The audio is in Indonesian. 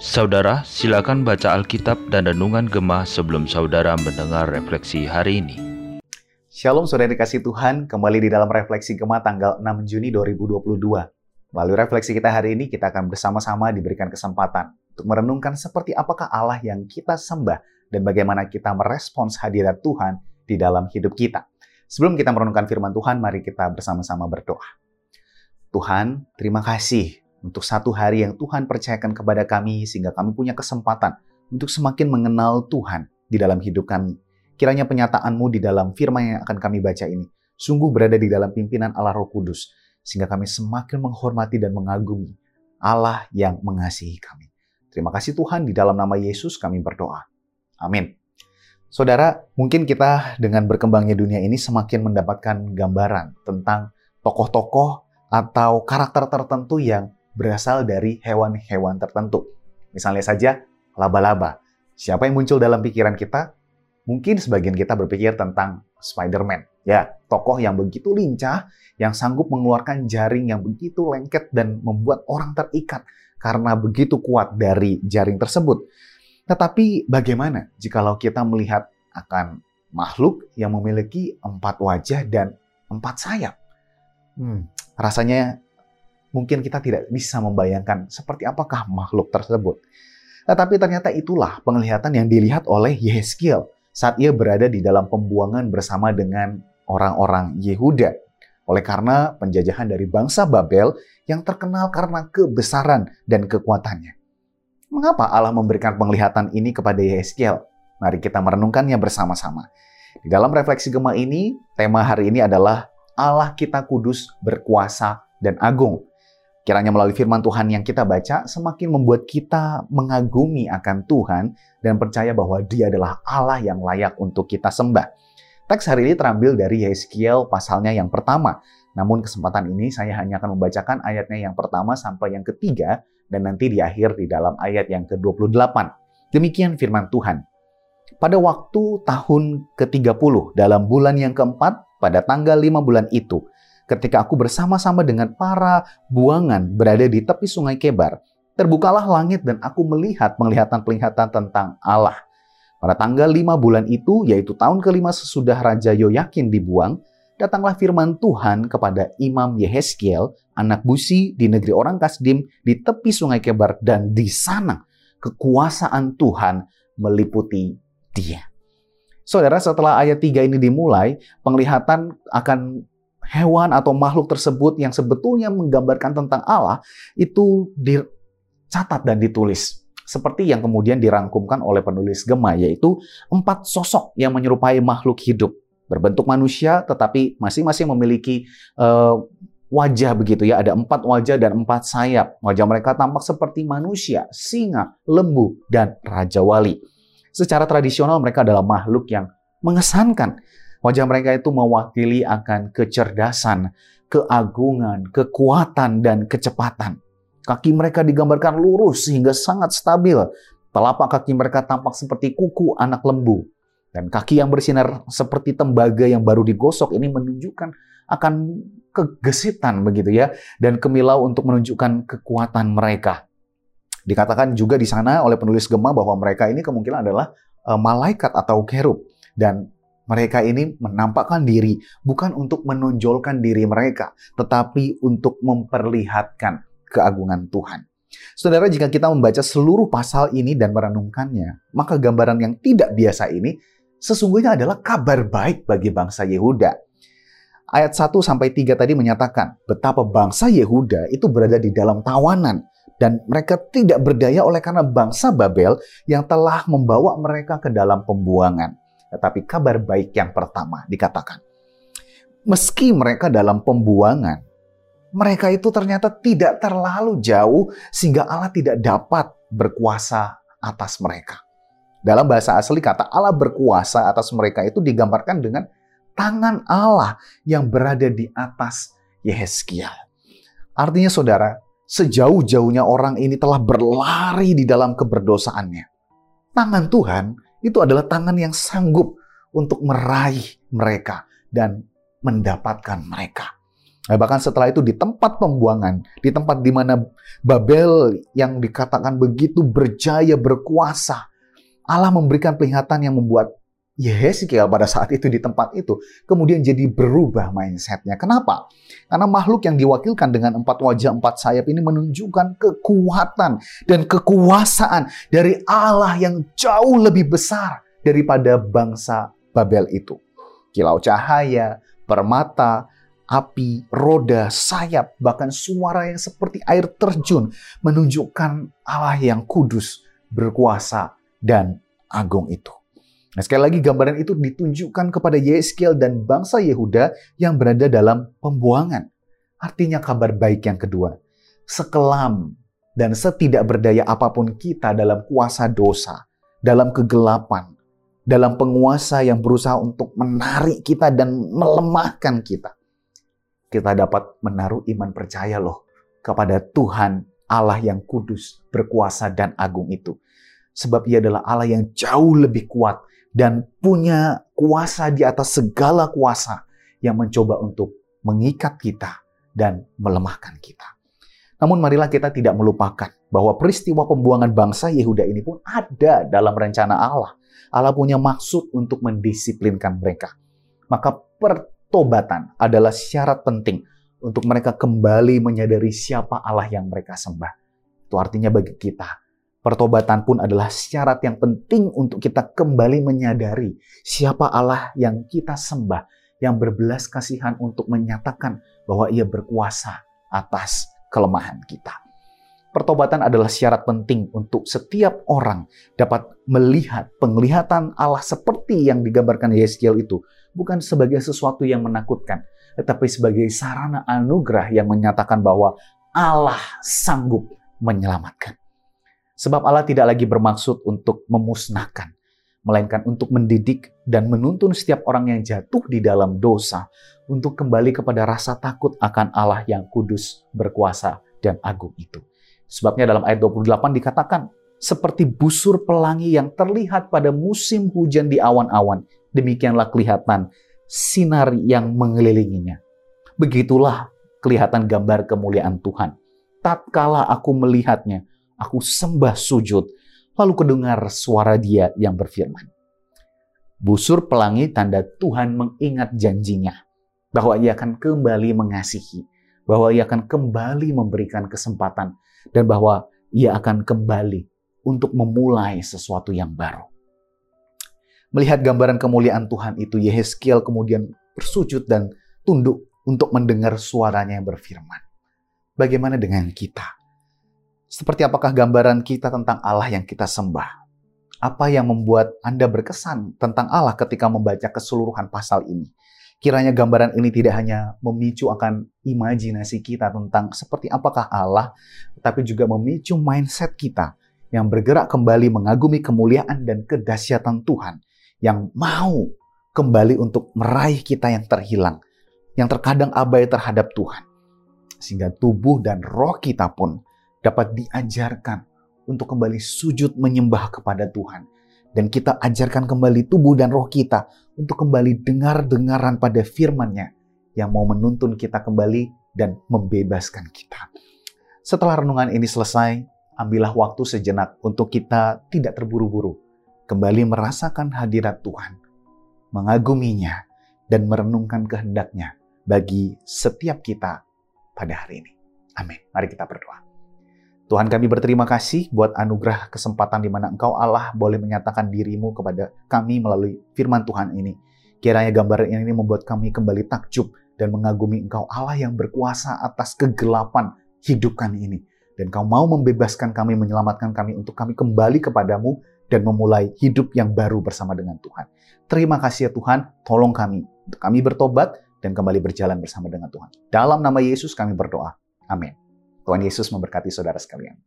Saudara, silakan baca Alkitab dan Renungan Gemah sebelum saudara mendengar refleksi hari ini. Shalom saudara dikasih Tuhan, kembali di dalam refleksi Gemah tanggal 6 Juni 2022. Melalui refleksi kita hari ini, kita akan bersama-sama diberikan kesempatan untuk merenungkan seperti apakah Allah yang kita sembah dan bagaimana kita merespons hadirat Tuhan di dalam hidup kita. Sebelum kita merenungkan firman Tuhan, mari kita bersama-sama berdoa. Tuhan, terima kasih untuk satu hari yang Tuhan percayakan kepada kami sehingga kami punya kesempatan untuk semakin mengenal Tuhan di dalam hidup kami. Kiranya penyataan-Mu di dalam firman yang akan kami baca ini sungguh berada di dalam pimpinan Allah Roh Kudus sehingga kami semakin menghormati dan mengagumi Allah yang mengasihi kami. Terima kasih Tuhan, di dalam nama Yesus kami berdoa. Amin. Saudara, mungkin kita dengan berkembangnya dunia ini semakin mendapatkan gambaran tentang tokoh-tokoh atau karakter tertentu yang berasal dari hewan-hewan tertentu. Misalnya saja laba-laba. Siapa yang muncul dalam pikiran kita? Mungkin sebagian kita berpikir tentang Spider-Man. Ya, tokoh yang begitu lincah, yang sanggup mengeluarkan jaring yang begitu lengket dan membuat orang terikat karena begitu kuat dari jaring tersebut. Tetapi bagaimana jikalau kita melihat akan makhluk yang memiliki empat wajah dan empat sayap? Hmm, rasanya mungkin kita tidak bisa membayangkan seperti apakah makhluk tersebut. Tetapi ternyata itulah penglihatan yang dilihat oleh Yehezkiel saat ia berada di dalam pembuangan bersama dengan orang-orang Yehuda. Oleh karena penjajahan dari bangsa Babel yang terkenal karena kebesaran dan kekuatannya. Mengapa Allah memberikan penglihatan ini kepada Yehezkiel? Mari kita merenungkannya bersama-sama. Di dalam refleksi Gema ini, tema hari ini adalah Allah kita kudus, berkuasa, dan agung. Kiranya melalui firman Tuhan yang kita baca semakin membuat kita mengagumi akan Tuhan dan percaya bahwa Dia adalah Allah yang layak untuk kita sembah. Teks hari ini terambil dari Yeskiel pasalnya yang pertama. Namun kesempatan ini saya hanya akan membacakan ayatnya yang pertama sampai yang ketiga dan nanti di akhir di dalam ayat yang ke-28. Demikian firman Tuhan. Pada waktu tahun ke-30 dalam bulan yang keempat pada tanggal 5 bulan itu, ketika aku bersama-sama dengan para buangan berada di tepi sungai Kebar, terbukalah langit dan aku melihat penglihatan-penglihatan tentang Allah. Pada tanggal lima bulan itu, yaitu tahun kelima sesudah Raja Yoyakin dibuang, datanglah firman Tuhan kepada Imam Yehezkiel, anak Busi di negeri orang Kasdim di tepi sungai Kebar dan di sana kekuasaan Tuhan meliputi dia. Saudara, setelah ayat 3 ini dimulai, penglihatan akan hewan atau makhluk tersebut yang sebetulnya menggambarkan tentang Allah itu dicatat dan ditulis. Seperti yang kemudian dirangkumkan oleh penulis Gema, yaitu empat sosok yang menyerupai makhluk hidup. Berbentuk manusia, tetapi masing-masing memiliki uh, wajah begitu ya. Ada empat wajah dan empat sayap. Wajah mereka tampak seperti manusia, singa, lembu, dan raja wali. Secara tradisional mereka adalah makhluk yang mengesankan Wajah mereka itu mewakili akan kecerdasan, keagungan, kekuatan, dan kecepatan. Kaki mereka digambarkan lurus sehingga sangat stabil. Telapak kaki mereka tampak seperti kuku anak lembu. Dan kaki yang bersinar seperti tembaga yang baru digosok ini menunjukkan akan kegesitan begitu ya dan kemilau untuk menunjukkan kekuatan mereka. Dikatakan juga di sana oleh penulis Gema bahwa mereka ini kemungkinan adalah uh, malaikat atau kerub dan mereka ini menampakkan diri bukan untuk menonjolkan diri mereka, tetapi untuk memperlihatkan keagungan Tuhan. Saudara, jika kita membaca seluruh pasal ini dan merenungkannya, maka gambaran yang tidak biasa ini sesungguhnya adalah kabar baik bagi bangsa Yehuda. Ayat 1 sampai 3 tadi menyatakan betapa bangsa Yehuda itu berada di dalam tawanan dan mereka tidak berdaya oleh karena bangsa Babel yang telah membawa mereka ke dalam pembuangan. Tetapi kabar baik yang pertama dikatakan, meski mereka dalam pembuangan, mereka itu ternyata tidak terlalu jauh sehingga Allah tidak dapat berkuasa atas mereka. Dalam bahasa asli kata Allah berkuasa atas mereka itu digambarkan dengan tangan Allah yang berada di atas Yehezkiel. Artinya saudara, sejauh-jauhnya orang ini telah berlari di dalam keberdosaannya. Tangan Tuhan itu adalah tangan yang sanggup untuk meraih mereka dan mendapatkan mereka. Nah, bahkan setelah itu di tempat pembuangan, di tempat di mana Babel yang dikatakan begitu berjaya, berkuasa, Allah memberikan penglihatan yang membuat Yeskiel pada saat itu di tempat itu kemudian jadi berubah mindsetnya. Kenapa? Karena makhluk yang diwakilkan dengan empat wajah, empat sayap ini menunjukkan kekuatan dan kekuasaan dari Allah yang jauh lebih besar daripada bangsa Babel itu. Kilau cahaya, permata, api, roda, sayap, bahkan suara yang seperti air terjun menunjukkan Allah yang kudus, berkuasa, dan agung itu. Nah, sekali lagi gambaran itu ditunjukkan kepada Yeskiel dan bangsa Yehuda yang berada dalam pembuangan. Artinya kabar baik yang kedua. Sekelam dan setidak berdaya apa pun kita dalam kuasa dosa, dalam kegelapan, dalam penguasa yang berusaha untuk menarik kita dan melemahkan kita. Kita dapat menaruh iman percaya loh kepada Tuhan Allah yang kudus, berkuasa, dan agung itu. Sebab ia adalah Allah yang jauh lebih kuat dan punya kuasa di atas segala kuasa yang mencoba untuk mengikat kita dan melemahkan kita. Namun marilah kita tidak melupakan bahwa peristiwa pembuangan bangsa Yehuda ini pun ada dalam rencana Allah. Allah punya maksud untuk mendisiplinkan mereka. Maka pertobatan adalah syarat penting untuk mereka kembali menyadari siapa Allah yang mereka sembah. Itu artinya bagi kita, Pertobatan pun adalah syarat yang penting untuk kita kembali menyadari siapa Allah yang kita sembah, yang berbelas kasihan untuk menyatakan bahwa ia berkuasa atas kelemahan kita. Pertobatan adalah syarat penting untuk setiap orang dapat melihat penglihatan Allah seperti yang digambarkan Yeskiel itu, bukan sebagai sesuatu yang menakutkan, tetapi sebagai sarana anugerah yang menyatakan bahwa Allah sanggup menyelamatkan. Sebab Allah tidak lagi bermaksud untuk memusnahkan, melainkan untuk mendidik dan menuntun setiap orang yang jatuh di dalam dosa untuk kembali kepada rasa takut akan Allah yang kudus, berkuasa, dan agung itu. Sebabnya dalam ayat 28 dikatakan, seperti busur pelangi yang terlihat pada musim hujan di awan-awan, demikianlah kelihatan sinar yang mengelilinginya. Begitulah kelihatan gambar kemuliaan Tuhan. Tatkala aku melihatnya, Aku sembah sujud, lalu kedengar suara dia yang berfirman. Busur pelangi tanda Tuhan mengingat janjinya, bahwa ia akan kembali mengasihi, bahwa ia akan kembali memberikan kesempatan, dan bahwa ia akan kembali untuk memulai sesuatu yang baru. Melihat gambaran kemuliaan Tuhan itu, Yehezkiel kemudian bersujud dan tunduk untuk mendengar suaranya yang berfirman. Bagaimana dengan kita? Seperti apakah gambaran kita tentang Allah yang kita sembah? Apa yang membuat Anda berkesan tentang Allah ketika membaca keseluruhan pasal ini? Kiranya gambaran ini tidak hanya memicu akan imajinasi kita tentang seperti apakah Allah, tapi juga memicu mindset kita yang bergerak kembali mengagumi kemuliaan dan kedahsyatan Tuhan yang mau kembali untuk meraih kita yang terhilang, yang terkadang abai terhadap Tuhan. Sehingga tubuh dan roh kita pun dapat diajarkan untuk kembali sujud menyembah kepada Tuhan. Dan kita ajarkan kembali tubuh dan roh kita untuk kembali dengar-dengaran pada firman-Nya yang mau menuntun kita kembali dan membebaskan kita. Setelah renungan ini selesai, ambillah waktu sejenak untuk kita tidak terburu-buru, kembali merasakan hadirat Tuhan, mengaguminya, dan merenungkan kehendaknya bagi setiap kita pada hari ini. Amin. Mari kita berdoa. Tuhan kami berterima kasih buat anugerah kesempatan di mana Engkau Allah boleh menyatakan dirimu kepada kami melalui firman Tuhan ini. Kiranya gambaran ini membuat kami kembali takjub dan mengagumi Engkau Allah yang berkuasa atas kegelapan hidup kami ini. Dan Kau mau membebaskan kami, menyelamatkan kami untuk kami kembali kepadamu dan memulai hidup yang baru bersama dengan Tuhan. Terima kasih ya Tuhan, tolong kami kami bertobat dan kembali berjalan bersama dengan Tuhan. Dalam nama Yesus kami berdoa. Amin. Tuhan Yesus memberkati saudara sekalian.